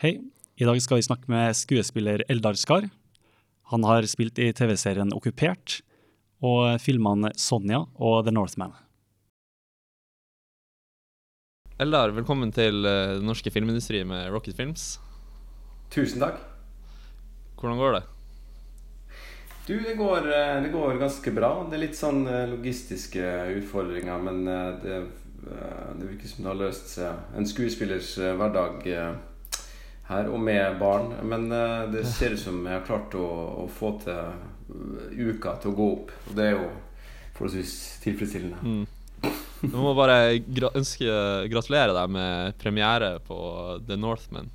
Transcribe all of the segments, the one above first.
Hei. I dag skal vi snakke med skuespiller Eldar Skar. Han har spilt i TV-serien Okkupert og filmene Sonja og The Northman. Eldar, velkommen til eh, den norske filmindustrien med Rocket Films. Tusen takk. Hvordan går det? Du, det går, eh, det går ganske bra. Det er litt sånn eh, logistiske utfordringer, men det, det virker som det har løst seg. En skuespillers hverdag her, og med barn. Men uh, det ser ut som jeg har klart å, å få til eh, uka til å gå opp. Og det er jo forholdsvis tilfredsstillende. Mm. Jeg må bare gra ønske gratulere deg med premiere på The Northman.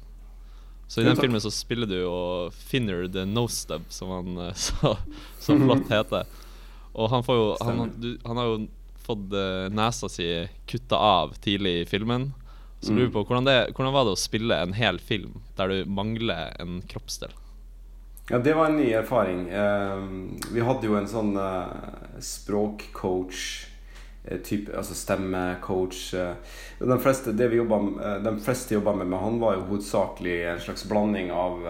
Så i den filmen så spiller du jo Finner the Nostub som han eh, så, så flott heter. Og han får jo han, du, han har jo fått nesa si kutta av tidlig i filmen. Så Mm. lurer på hvordan, det, hvordan var det å spille en hel film der du mangler en kroppsdel? Ja, det var en ny erfaring. Eh, vi hadde jo en sånn eh, språkcoach eh, type, altså stemmecoach. eh. De fleste, det vi jobbet, de fleste jobba med, med han, var jo hovedsakelig en slags blanding av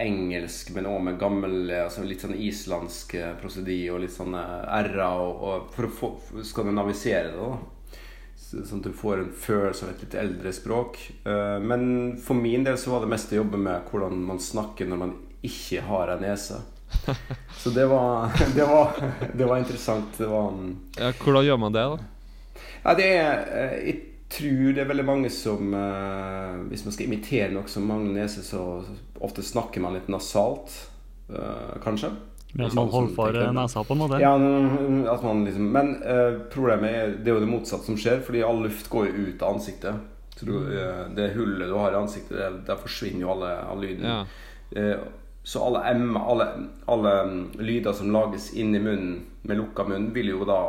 engelsk, men òg med gammel altså litt sånn islandsk prosedi og litt sånne r-er, og, og for å få, skandinavisere det. da Sånn at du får en følelse av et litt eldre språk. Eh, Men for min del så var det mest å jobbe med hvordan man snakker når man ikke har en nese. Så det var, det var, det var interessant. Det var mm, Ja, hvordan gjør man det, da? Ja, det er eh, Jeg tror det er veldig mange som eh, Hvis man skal imitere noe som mangler nese, så ofte snakker man litt nasalt. Kanskje. Med at man holder for eh, nesa, på en måte. Ja, mm, at man liksom Men uh, problemet er det er jo det motsatte som skjer, fordi all luft går jo ut av ansiktet. Så du, uh, det hullet du har i ansiktet, det, der forsvinner jo alle, all lyden. Ja. Uh, så alle M, alle, alle mm, lyder som lages inni munnen med lukka munn, vil jo da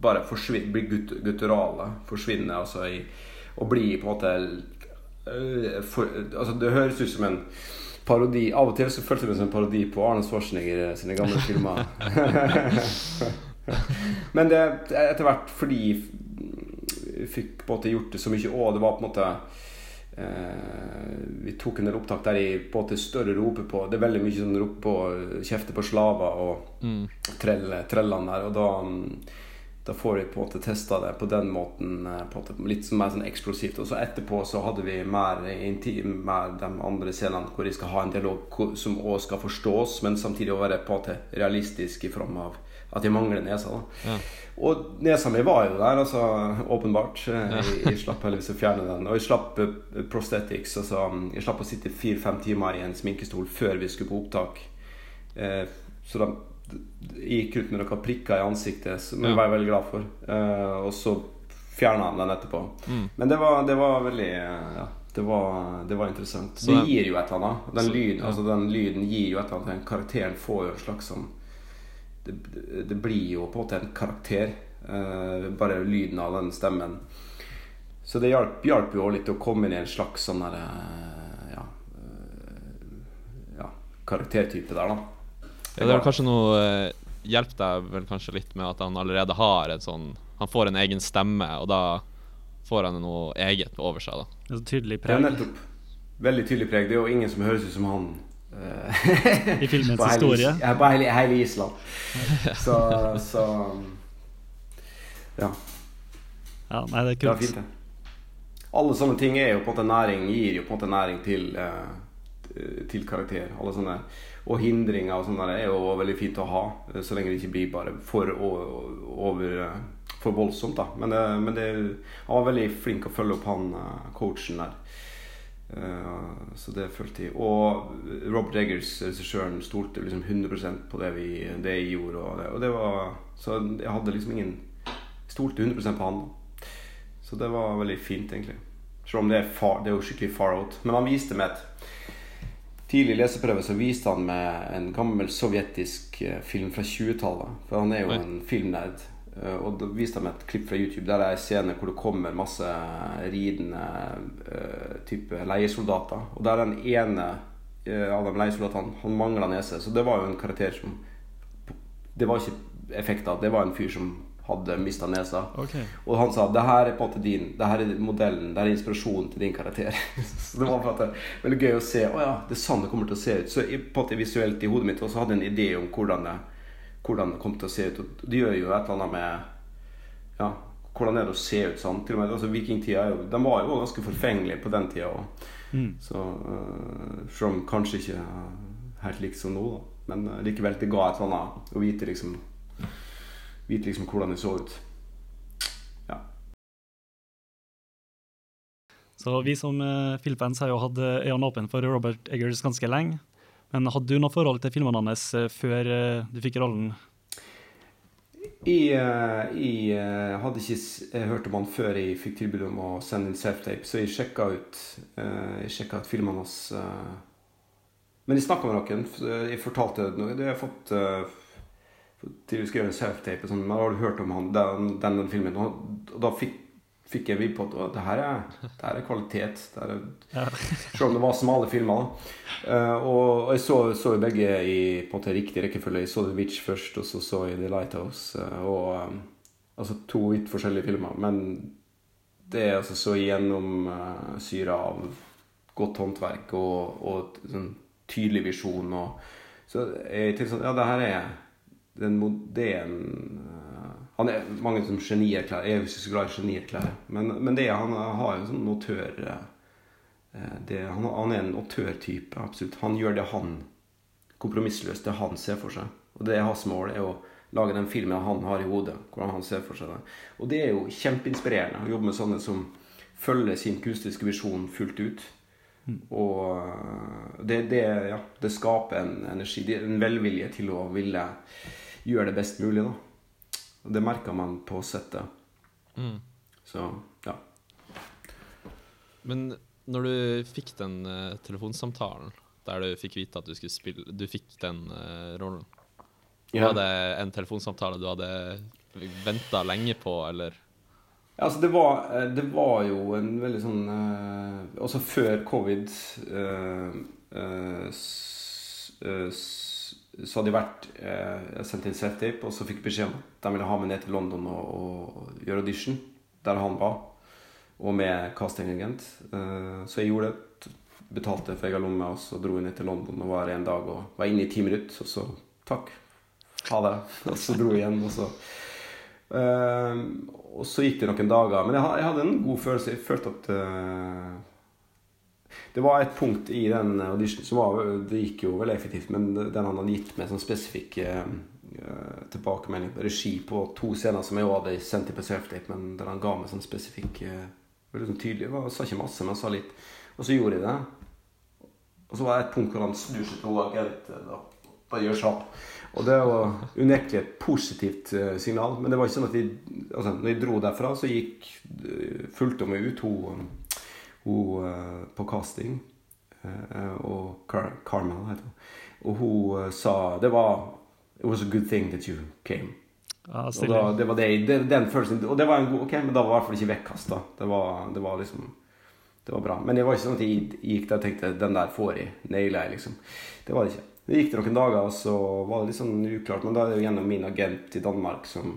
bare forsvinne, bli gut, gutturale. Forsvinne altså i Og bli på en måte for, Altså Det høres ut som en parodi. Av og til så føltes det som en parodi på Arne Schwarzenegger sine gamle filmer. Men det etter hvert fordi vi fikk på en måte gjort det så mye òg, det var på en måte eh, Vi tok en del opptak der i på en måte større roper på Det er veldig mye sånn roper på kjefte på slaver og Mm. trell, trellene der. Og da, mm, da får vi på en måte testa det på den måten. eh, På en måte, litt mer sånn eksplosivt. Og så etterpå så hadde vi mer intim med de andre scenene hvor de skal ha en dialog som òg skal forstås, men samtidig være på en måte realistisk i form av at jeg mangler nesa. da Ja. og nesa mi var jo der, altså åpenbart. Jeg, jeg slapp heldigvis å fjerne den. Og jeg slapp eh, prosthetics. Altså, jeg slapp å sitte fire-fem timer i en sminkestol før vi skulle på opptak. Eh, så da gikk ut med noen prikker i ansiktet, som jeg Ja. var veldig glad for. Uh, og så fjerna han den etterpå. Mm. Men det var, det var veldig Ja, det var, det var interessant. Så det gir jo et eller annet. Den, Så- lyden, ja. altså, den lyden gir jo et eller annet. Den karakteren får jo en slags sånn det, det- blir jo på en måte en karakter. Uh, bare lyden av den stemmen. Så det hjalp, jo litt å komme inn i en slags sånn derre eh, ja, ja, karaktertype der, da. Ja, det er vel kanskje noe eh, Hjelp deg vel kanskje litt med at han allerede har en sånn Han får en egen stemme, og da får han noe eget over seg, da. Det er så tydelig Ja, preg nettopp. Veldig tydelig preg. Det er jo ingen som høres ut som han. eh, i filmens på historie. Is- ja, på hele, hele Island. Så, så Ja, Ja, nei, det er det er kult. fint, det. Alle sånne ting er jo på en måte næring Gir jo på en måte næring til eh, Til karakter. Alle sånne Og hindringer og sånne er jo veldig fint å ha, eh, så lenge det ikke blir bare for over eh, For voldsomt, da. Men, det, men det, han var veldig flink å følge opp han eh, coachen der. Så det følte jeg. Og Robert Eggers, regissøren, stolte liksom 100 på det, vi, det jeg gjorde. Og det, og det var, så jeg hadde liksom ingen Stolte 100 på han. Så det var veldig fint, egentlig. Selv om det er, far, det er jo skikkelig far out. Men han viste meg et tidlig leseprøve så viste han med en gammel sovjetisk eh, film fra 20-tallet. For han er jo Oi. en filmnerd. Eh, Og da viste han meg et klipp fra YouTube der det er en scene hvor det kommer masse ridende eh, type leiesoldater. Og der den ene av de leiesoldatene han mangla nese. Så det var jo en karakter som Det var ikke effekter. Det var en fyr som hadde mista nesa. Okay. Og han sa det her er på en måte din Det her er modellen, det her er inspirasjonen til din karakter. så det var på en måte veldig gøy å se. Å ja, det er sånn det kommer til å se ut. Så på en måte visuelt i hodet mitt også hadde jeg en idé om hvordan det, hvordan det kom til å se ut. Og det gjør jo et eller annet med Ja, hvordan er det å se ut sånn? Til og med altså Vikingtida De var jo ganske forfengelige på den tida. òg. Mm. så uh, Selv kanskje ikke helt likt som nå, da. Men uh, likevel, det ga et eller annet å vite liksom Vite liksom hvordan det så ut. Ja. Så vi som uh, filmfans har jo hatt eh, øynene åpne for Robert Eggers ganske lenge. Men hadde du noe forhold til filmene hans eh, før eh, du fikk rollen? Jeg, eh, jeg eh, hadde ikke hørt om han før jeg fikk tilbud om å sende inn self-tape, så jeg sjekka ut, eh, jeg ut filmene hans. eh. Men jeg snakka med noen. Jeg fortalte noe. jeg har fått til vi skrive en self-tape. Sånn, har du hørt om han, den, den, filmen? Og, da fikk, fikk jeg vibb på at det her er, det her er kvalitet. Er, Ja. selv om det var smale filmer. Eh, og, og jeg så, så jo begge i på en måte riktig rekkefølge. Jeg så The Witch først, og så så jeg The Lighthouse. eh, og um, Altså to vidt forskjellige filmer. Men det er altså så gjennomsyra av godt håndverk og, og sånn tydelig visjon. Og, så jeg tenkte sånn Ja, det her er den modellen en eh, Han er mange som genierklærer. Jeg er ikke så glad i genierklærer, men, men det han har jo sånn autør... eh, Det, han, han er en autørtype, absolutt. Han gjør det han kompromissløst, det han ser for seg. Og det er hans mål, er å lage den filmen han har i hodet. Hvordan han ser for seg det. Og det er jo kjempeinspirerende å jobbe med sånne som følger sin kunstneriske visjon fullt ut. Og eh, det, det, ja, det skaper en energi, er en velvilje til å ville gjøre det best mulig. da. Og det merker man på settet. Mm. Så ja. Men når du fikk den uh, telefonsamtalen der du fikk vite at du skulle spille Du fikk den uh, rollen, Ja. var det en telefonsamtale du hadde venta lenge på, eller? Ja, altså det var, eh, det var jo en veldig sånn eh, Også før covid eh, eh, s, Så hadde jeg vært eh, Jeg sendte inn self-tape, og så fikk jeg beskjed om at de ville ha meg ned til London og, og gjøre audition der han var, og med castingagent. Eh, så jeg gjorde det. Betalte for egen lomme, og så dro jeg ned til London og var her en dag og var inne i ti minutter, og så takk. Ha det. Og så dro jeg igjen, og så Eh, og så gikk det noen dager. Men jeg, jeg hadde en god følelse. Jeg følte at eh, Det var et punkt i den auditionen som var Det gikk jo veldig effektivt, men den han hadde gitt meg sånn spesifikk eh, eh, tilbakemelding på regi på to scener som jeg hadde sendt på self-tape, men der han ga meg sånn spesifikk uh, Veldig sånn tydelig. Jeg sa ikke masse, men sa litt. Og så gjorde jeg det. Og så var det et punkt hvor han snur seg til agenten. og bare gjør sånn. Og det var unektelig et positivt eh, signal. Men det var ikke sånn at vi altså, Når jeg dro derfra, så gikk uh, fulgte hun meg ut, hun, hun eh, på casting. eh, og Car Carmel heter hun. Og hun eh, sa Det var It was a good thing that you came. Ah, Og da, det var det, det, den følelsen Og det var en god Ok, men da var i hvert fall ikke vekkasta. Det var, det var liksom Det var bra. Men det var ikke sånn at jeg gikk der og tenkte Den der får jeg. Nailer jeg, liksom. Det var det ikke. Det gikk det noen dager, og så var det litt sånn uklart. Men da er det jo gjennom min agent i Danmark som,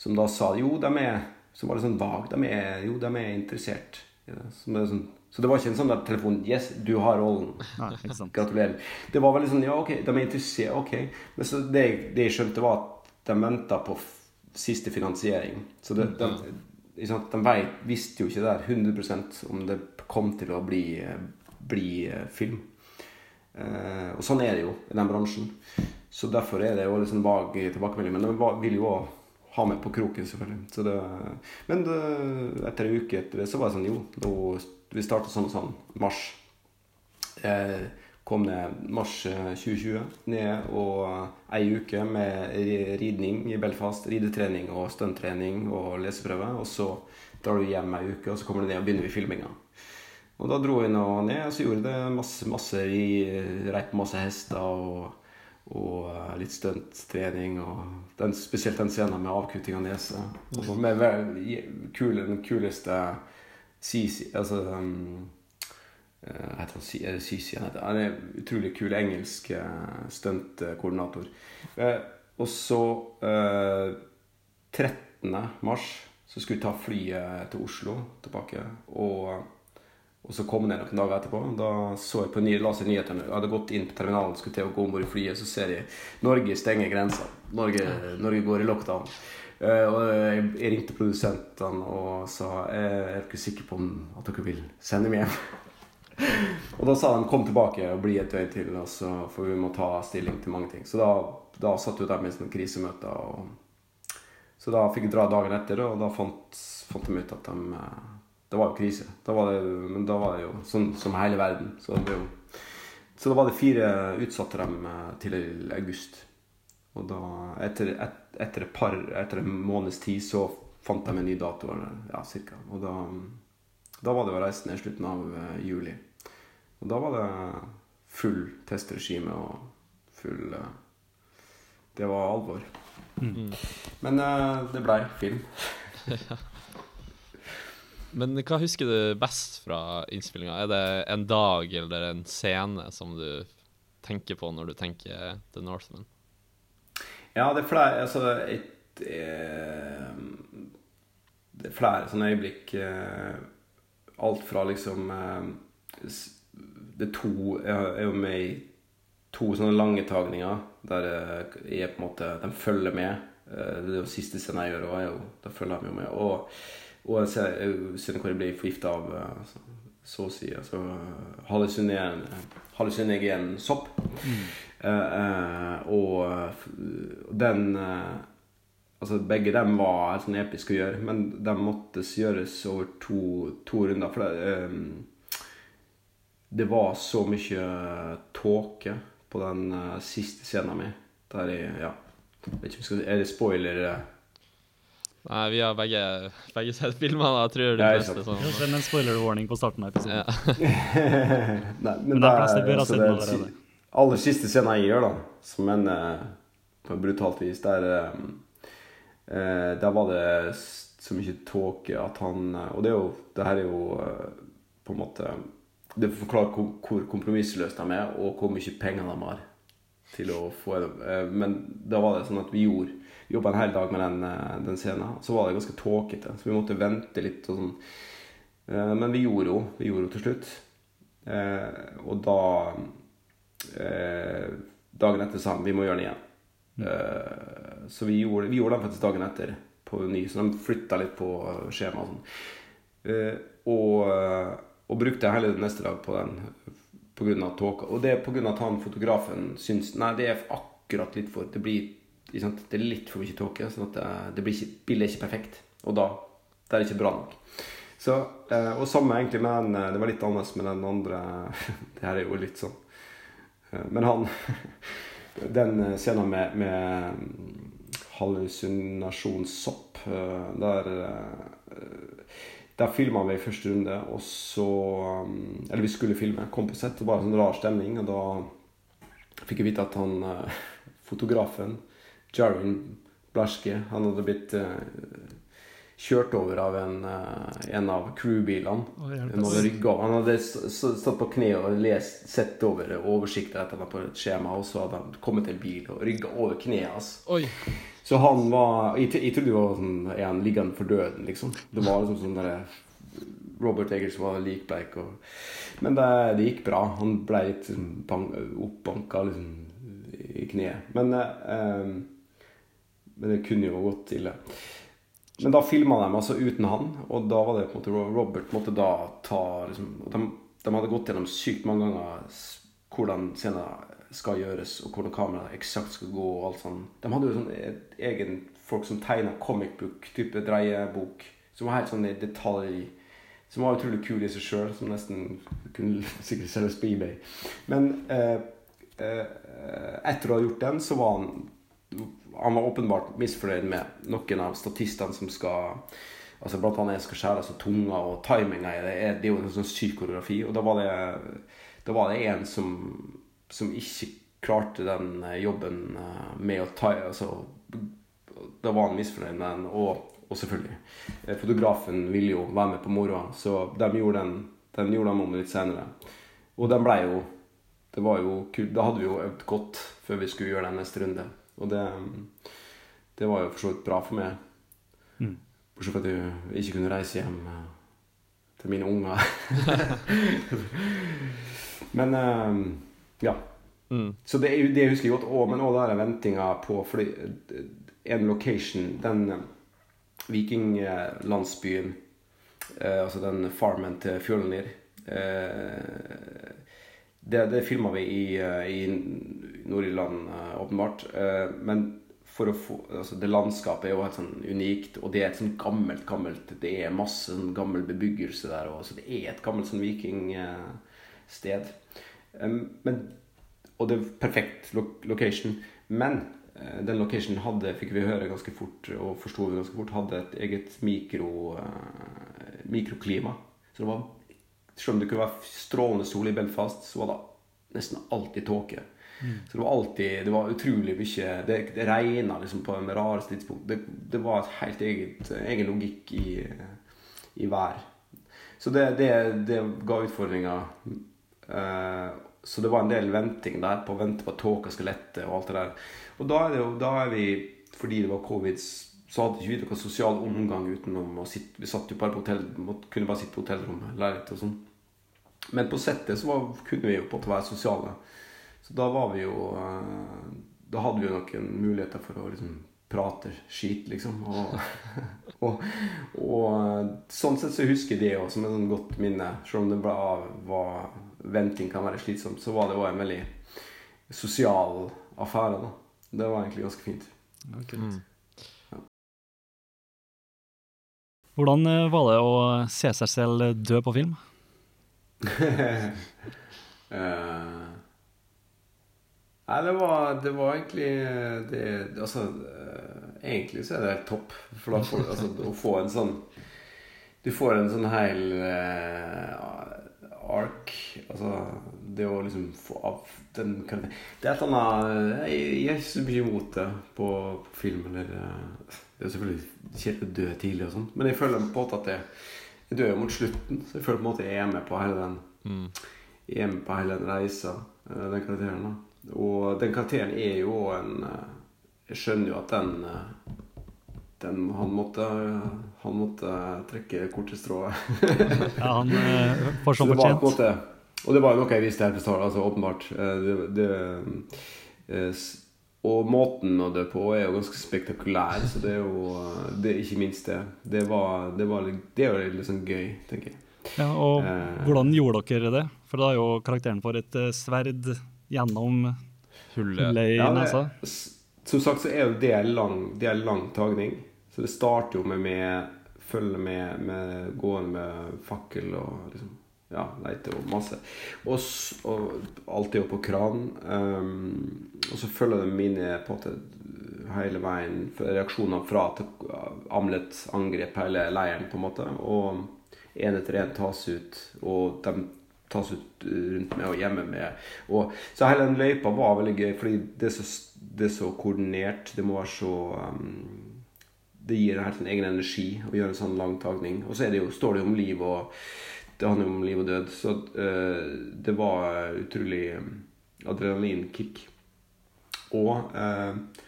som da sa jo, de er Så var det sånn vag. De er, jo, de er interessert. Det. Så, det sånn, så det var ikke en sånn der telefon Yes, du har rollen. Nei. Gratulerer. Det var veldig sånn Ja, ok, de er interessert. Ok. Men så det, det jeg skjønte, var at de venta på f siste finansiering. Så det, de, sant, de vet, visste jo ikke der 100 om det kom til å bli, bli eh, film. Eh, og sånn er det jo i den bransjen. Så derfor er det jo litt sånn vag tilbakemelding. Men de vil jo også ha meg på kroken, selvfølgelig. Det, men det, etter en uke etter det, så var jeg sånn Jo, nå, vi starta sånn og sånn. Mars. Eh, kom ned mars eh, 2020 ned og ei uke med ridning i Belfast. Ridetrening og stunttrening og leseprøve. Og så drar du hjem ei uke, og så kommer du ned og begynner vi filminga. Og da dro jeg nå ned, og så gjorde jeg det masse, masse ri- Rei masse hester og, og eh, litt stunttrening. Og den, spesielt den scenen med avkutting av nese. Og så med vel- kule, den kuleste Sisi Altså um, eh, heter han Sisi han er en utrolig kul engelsk eh, stuntkoordinator. Og så eh, 13. mars så skulle vi ta flyet til Oslo tilbake. Og, og så kom det noen dager etterpå. Da så jeg på ny, la seg nyhetene. Jeg hadde gått inn på terminalen skulle til å gå om bord i flyet, så ser jeg Norge stenger grensa. Norge, Norge går i lockdown. Uh, og jeg, jeg ringte produsentene og sa jeg er ikke sikker på at dere vil sende meg hjem. og da sa de kom tilbake og bli et døgn til, og så, for vi må ta stilling til mange ting. Så da, da satt jo der med sånne krisemøter. Og, så da fikk jeg dra dagen etter, og da fant, fant de ut at de eh, Det var jo krise. Da var det, men da var det jo sånn som hele verden. Så, det jo, så da var det fire utsatte dem eh, til august. Og da, etter, et, etter, et par, etter en måneds tid, så fant de en ny dato. Ja, cirka. Og da, da var det å reise ned slutten av uh, juli. Og da var det full testregime og full uh, Det var alvor. Mm. Men det blei film. Men hva husker du best fra innspillinga? Er det en dag eller en scene som du tenker på når du tenker The Northman? Ja, det er flere Altså et, eh, Det er flere sånne øyeblikk eh, Alt fra liksom eh, Det er to Jeg er jo med i to sånne lange tagninger der jeg på en måte De følger med. Eh, det er jo siste scenen jeg gjør, og da følger de jo med. Og, og en scene hvor jeg ble forgifta av så, så å si altså, hallusinogen sopp. Mm. Eh, eh, og den eh, Altså, begge dem var helt sånn episke å gjøre, men de måtte gjøres over to, to runder. For det, eh, det var så mye tåke på den uh, siste scenen min. Der jeg Ja. Vet ikke om jeg skal, Er det spoiler? Nei, vi har begge, begge sett filmene. Jeg tror det de beste sånn. Send en spoiler-warning på starten av episoden. Ja. Nei, men, men det er, bør ha sett den allerede. Aller siste scenen jeg gjør, da, som en på brutalt vis, der uh, Der var det så mye tåke at han Og det er jo Det her er jo på en måte det forklarer hvor kompromissløst de er, og hvor mye penger de har til å få det. Eh, men da var det sånn at vi gjorde jobba en hel dag med den, eh, den, scenen. Så var det ganske tåkete, så vi måtte vente litt. og sånn. Eh, men vi gjorde jo vi gjorde jo til slutt. Og da Dagen etter sa han vi må gjøre den igjen. Mm. Så vi gjorde, vi gjorde den faktisk dagen etter på ny, så de flytta litt på skjemaet og sånn. Og og brukte hele neste dag på den pga. tåka. Og det er pga. at han fotografen syns Nei, det er akkurat litt for Det blir det er litt for mye tåke, sånn at det, det blir ikke, bildet er ikke perfekt. Og da det er ikke bra nok. Så, eh, og samme egentlig med den Det var litt annerledes med den andre Det her er jo litt sånn eh, Men han Den scenen med, med hallusinasjonssopp, eh, der der filma vi i første runde, og så um, Eller vi skulle filme. Kom på sett, det var en sånn rar stemning. Og da fikk jeg vite at han fotografen, Jarin Blaske, han hadde blitt uh, kjørt over av en, uh, en av crewbilene. Oh, han hadde stått på kne og lest, sett over oversikter etter på et skjema, og så hadde han kommet til en bil og rygga over kneet hans. Så han var Jeg, jeg trodde det var sånn han liggende for døden, liksom? Det var liksom sånn derre Robert Eggers var likbleik. Og, men det, det, gikk bra. Han ble litt liksom, oppbanka liksom, i kneet. Men, eh, men det kunne jo gått ille. Men da filma de altså uten han, og da var det på en måte Robert måtte da ta liksom, de, de hadde gått gjennom sykt mange ganger hvordan scenen skal gjøres, og hvordan kameraet eksakt skal gå. og alt sånt. De hadde jo sånn egen folk som tegna comic book-type dreiebok, som var helt sånn i detalj. Som var utrolig kul i seg sjøl, som nesten kunne sikkert selges på eBay. Men eh, eh, etter å ha gjort den, så var han Han var åpenbart misfornøyd med noen av statistene som skal altså Blant annet jeg skal skjære altså tunga, og timinga i det. Det er jo en sånn syk. Og da var det, da var det en som som ikke klarte den eh, jobben eh, med å ta altså, Da var han misfornøyd med den. Og, og, selvfølgelig. Eh, fotografen ville jo være med på moroa, så de gjorde den, den gjorde de om litt senere. Og den blei jo det var jo kult. Da hadde vi jo øvd godt før vi skulle gjøre den neste runde. Og det, det var jo for så vidt bra for meg. Mm. Bortsett fra at jeg ikke kunne reise hjem eh, til mine unger. men eh, ja. Mm. Så det, det husker jeg godt. Og, men òg den ventinga på fordi eh, en location, den vikinglandsbyen, eh, altså den farmen til Fjølnir eh, Det, det filma vi i, eh, i Nord-Irland, eh, åpenbart. Eh, men for å få, altså det landskapet er jo helt sånn unikt, og det er et sånn gammelt, gammelt Det er masse sånn gammel bebyggelse der, og, så det er et gammelt sånn vikingsted. Men og det er perfekt location. Men den locationen hadde, fikk vi høre ganske fort, og forsto vi ganske fort, hadde et eget mikro, mikroklima. Så det var Selv om det kunne være strålende sol i Belfast, så var det nesten alltid tåke. Så det var alltid Det var utrolig mye Det, det regna liksom på de rareste tidspunkt. Det, det var et helt eget, egen logikk i, i vær. Så det, det, det ga utfordringer. Uh, så det var en del venting der på å vente på at tåka skal lette og alt det der. Og da er, det jo, da er vi, fordi det var covid, så hadde ikke vi noen sosial omgang utenom å sitte Vi satt jo bare på hotell, måtte, kunne bare sitte på hotellrommet, leilighet og sånn. Men på settet så var, kunne vi jo på en måte være sosiale. Så da var vi jo eh, Da hadde vi jo noen muligheter for å liksom prate skit, liksom. Og, og, og sånn sett så husker jeg det òg som et sånn godt minne. Selv om det var, var venting kan være slitsomt, så var det òg en veldig sosial affære. da. Det var egentlig ganske fint. Mm. Hvordan eh, var det å se seg selv dø på film? uh, Nei, det var, det var egentlig det, Altså, eh, egentlig så er det helt topp. For da får du altså, å få en sånn Du får en sånn hel uh, ark. Altså det å liksom få av den Det er et eller annet Jeg, er ikke så mye imot det på, på film. Eller eh, Det er selvfølgelig kjedelig å dø tidlig og sånn, men jeg føler på en måte at jeg, jeg dør jo mot slutten. Så jeg føler på en måte jeg er med på hele den Mm. jeg er med på hele den reisa, eh, den karakteren. da. Og den karakteren er jo en eh, Jeg skjønner jo at den, eh, den Han måtte Han måtte trekke kortet strået. Ja, han får Så fortjent. Og det var jo noe jeg visste helt fra starten, altså åpenbart. Det, det, og måten å dø på er jo ganske spektakulær, så det er jo det er ikke minst det. Det, var, det, var, litt- det er jo litt sånn gøy, tenker jeg. Ja, og Eh. hvordan gjorde dere det? For da er jo karakteren for et eh, sverd gjennom Hullet. hullet i Ja, nesa. Som sagt så er jo det en lang, det er lang tagning. Så det starter jo med, med følge med, med gående med fakkel og liksom ja, leite og masse. Og, og alltid oppå kranen. kran. Um, og så følger de mine på måte hele veien reaksjoner fra til Amlet angrep hele leiren, på en måte. Og én etter én tas ut, og de tas ut rundt med og hjemme med. Og, så hele den løypa var veldig gøy, fordi det er så, det er så koordinert. Det må være så um, Det gir helt en egen energi å gjøre en sånn lang tagning. Og så er det jo, står det jo om liv og Det handler jo om liv og død. Så uh, det var utrolig um, adrenalinkick. Og uh,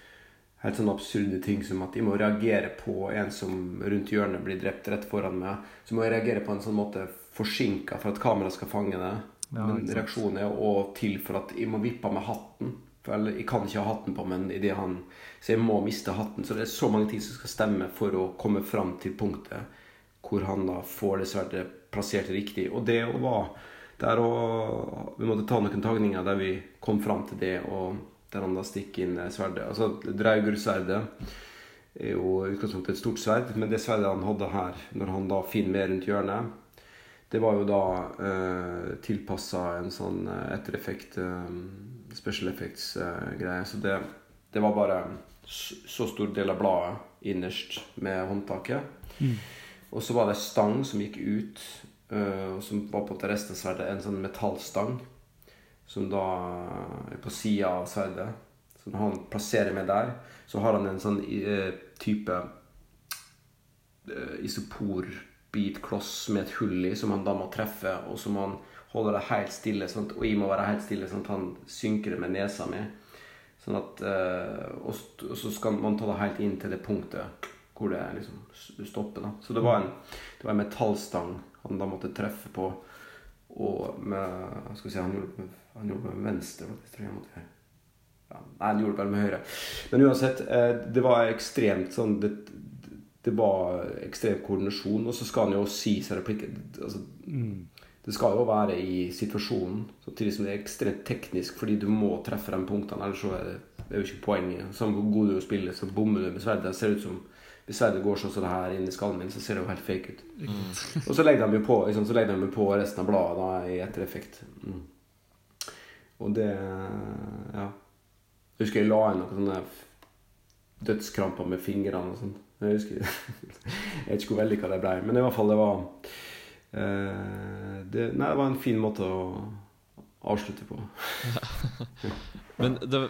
helt sånne absurde ting som at jeg må reagere på en som rundt hjørnet blir drept rett foran meg. Så må jeg reagere på en sånn måte forsinka for at kameraet skal fange det. Ja, Men reaksjonen er òg til for at jeg må vippe av med hatten. For jeg kan ikke ha hatten på meg idet han Så jeg må miste hatten. Så det er så mange ting som skal stemme for å komme fram til punktet hvor han da får det sverdet plassert riktig. Og det å være der og Vi måtte ta noen tagninger der vi kom fram til det, og der han da stikker inn sverdet. Altså Draugur-sverdet er jo i utgangspunktet et stort sverd, men det sverdet han hadde her, når han da finner med rundt hjørnet, det var jo da eh, tilpassa en sånn eh, ettereffekt, eh, special effects-greie. så det, det var bare så stor del av bladet innerst med håndtaket. Og så var det stang som gikk ut, uh, som var på resten av sverdet, en sånn metallstang. Som da er på sida av sverdet. Så når han plasserer meg der, så har han en sånn uh, type uh, isoporbit-kloss med et hull i, som han da må treffe, og så må han holde det helt stille, sånn at, og jeg må være helt stille, sånn at han synker det med nesa mi. Sånn at, eh, og, og så skal man ta det helt inn til det punktet hvor det liksom stopper. da. Så det var en, det var en metallstang han da måtte treffe på. Og med skal vi si, Han gjorde, han gjorde med venstre, Jeg tror jeg måtte. Ja, nei, han gjorde det bare med høyre. Men uansett, eh, det var ekstremt sånn det, det var ekstrem koordinasjon. Og så skal han jo si seg replikker altså, Det skal jo være i situasjonen, samtidig som det er ekstremt teknisk, fordi du må treffe de punktene. Ellers så er det, det er jo ikke poenget. Samme hvor god du er å spille, så bommer du med sverdet. Det ser ut som Hvis Sverre går sånn som det her inn i skallen min, så ser det jo helt fake ut. Og så legger de jo på, liksom, så legger de på resten av bladet da, i ettereffekt. Mm. Og det Ja. Jeg husker jeg la inn noen sånne dødskramper med fingrene og sånn. Jeg husker Jeg vet ikke hvor vellykka det ble, men i hvert fall det var uh, det, Nei, det var en fin måte å avslutte på. Men det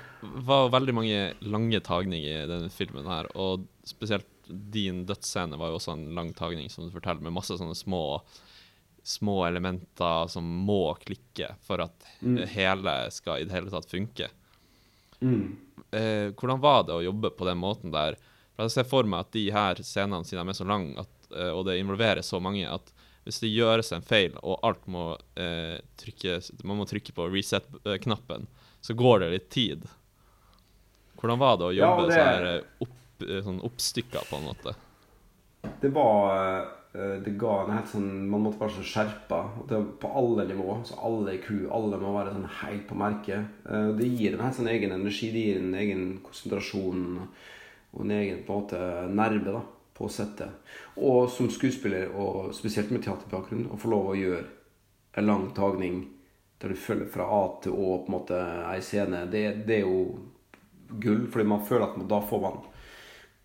var veldig mange lange tagninger i denne filmen her, og spesielt din dødsscene var jo også en lang tagning, som du forteller, med masse sånne små små elementer som må klikke for at hele skal i det hele tatt funke. Mm. Eh, hvordan var det å jobbe på den måten der? For Jeg ser for meg at de her scenene, siden de er så lange, eh, og det involverer så mange, at hvis det gjøres en feil, og alt må eh, trykke Man må trykke på reset-knappen, så går det litt tid. Hvordan var det å Ja, jobbe det- sånn opp, sånn oppstykka, på en måte? Det var eh, Det ga en helt sånn Man måtte være så skjerpa. på alle nivå. Så alle i crew, alle må være sånn helt på merket. Eh, Det gir en helt sånn egen energi. Det gir en egen konsentrasjon og en egen på en måte nerve da, på settet. Og som skuespiller, og spesielt med teaterbakgrunn, å få lov å gjøre en lang tagning der du følger fra A til Å på en måte ei scene, det, det er jo gull. Fordi man føler at man, da får man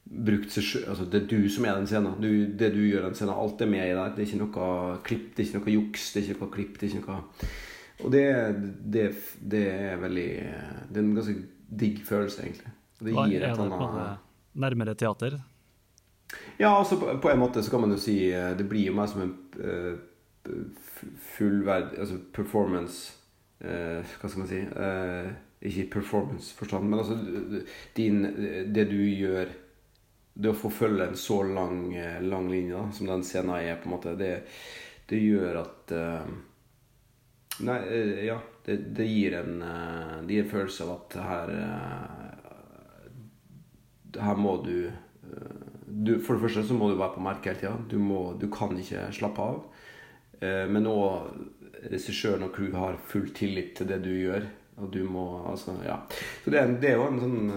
brukt seg sjøl altså Det er du som er den scenen. Du, det du gjør den scenen, alt er med i deg. Det er ikke noe klipp, det er ikke noe juks, det er ikke noe klipp. det er ikke noe... Og det, det, det er veldig Det er en ganske digg følelse, egentlig. Det gir et en annet nærmere teater? Ja, altså på, på en måte så kan man jo si eh, Det blir jo mer som en uh, fullverd... Altså performance uh, Hva skal man si? Uh, ikke i performance-forstand, men altså din, det du gjør Det å få følge en så lang, eh, lang linje da, som den scenen er, på en måte, det, det gjør at uh, Nei, uh, ja. Det, det gir en uh, Det gir en følelse av at her Her må du du, for det første så må du være på merket hele tida. Du, du kan ikke slappe av. Men òg regissøren og crew har full tillit til det du gjør. Og du må altså, ja. Så det det er jo en sånn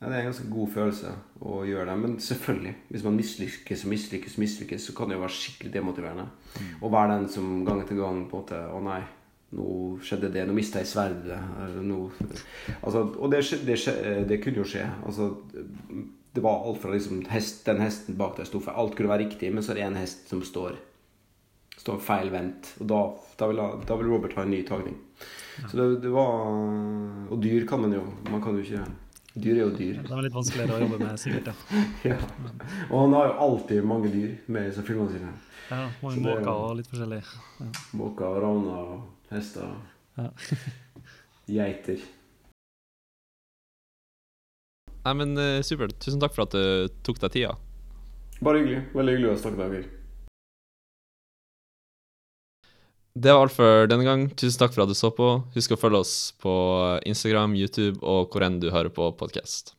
ja, Det er en ganske god følelse å gjøre det. Men selvfølgelig, hvis man mislykkes og mislykkes, mislykkes, så kan det jo være skikkelig demotiverende. Å være den som gang etter gang på en måte Å nei, nå skjedde det. Nå mista jeg sverdet. Altså, og det, det, det kunne jo skje. Altså, det var alt fra liksom hest, den hesten bak der sto for Alt kunne være riktig, men så er det en hest som står Står feil vendt. Og da, da, vil, da vil Robert ha en ny tagning. Så det, det var Og dyr kan man jo. Man kan jo ikke Dyr er jo dyr. De er litt vanskeligere å jobbe med, sikkert. ja. Ja. Og han har jo alltid mange dyr med i disse filmene sine. Ja, Mange er måker og litt forskjellig. Måker, ravner, hester, Ja. geiter. Nei, men eh, supert. Tusen takk for at du tok deg tida. Bare hyggelig. Veldig hyggelig å snakke med dere. Det var alt for denne gang. Tusen takk for at du så på. Husk å følge oss på Instagram, YouTube og hvor enn du hører på podkast.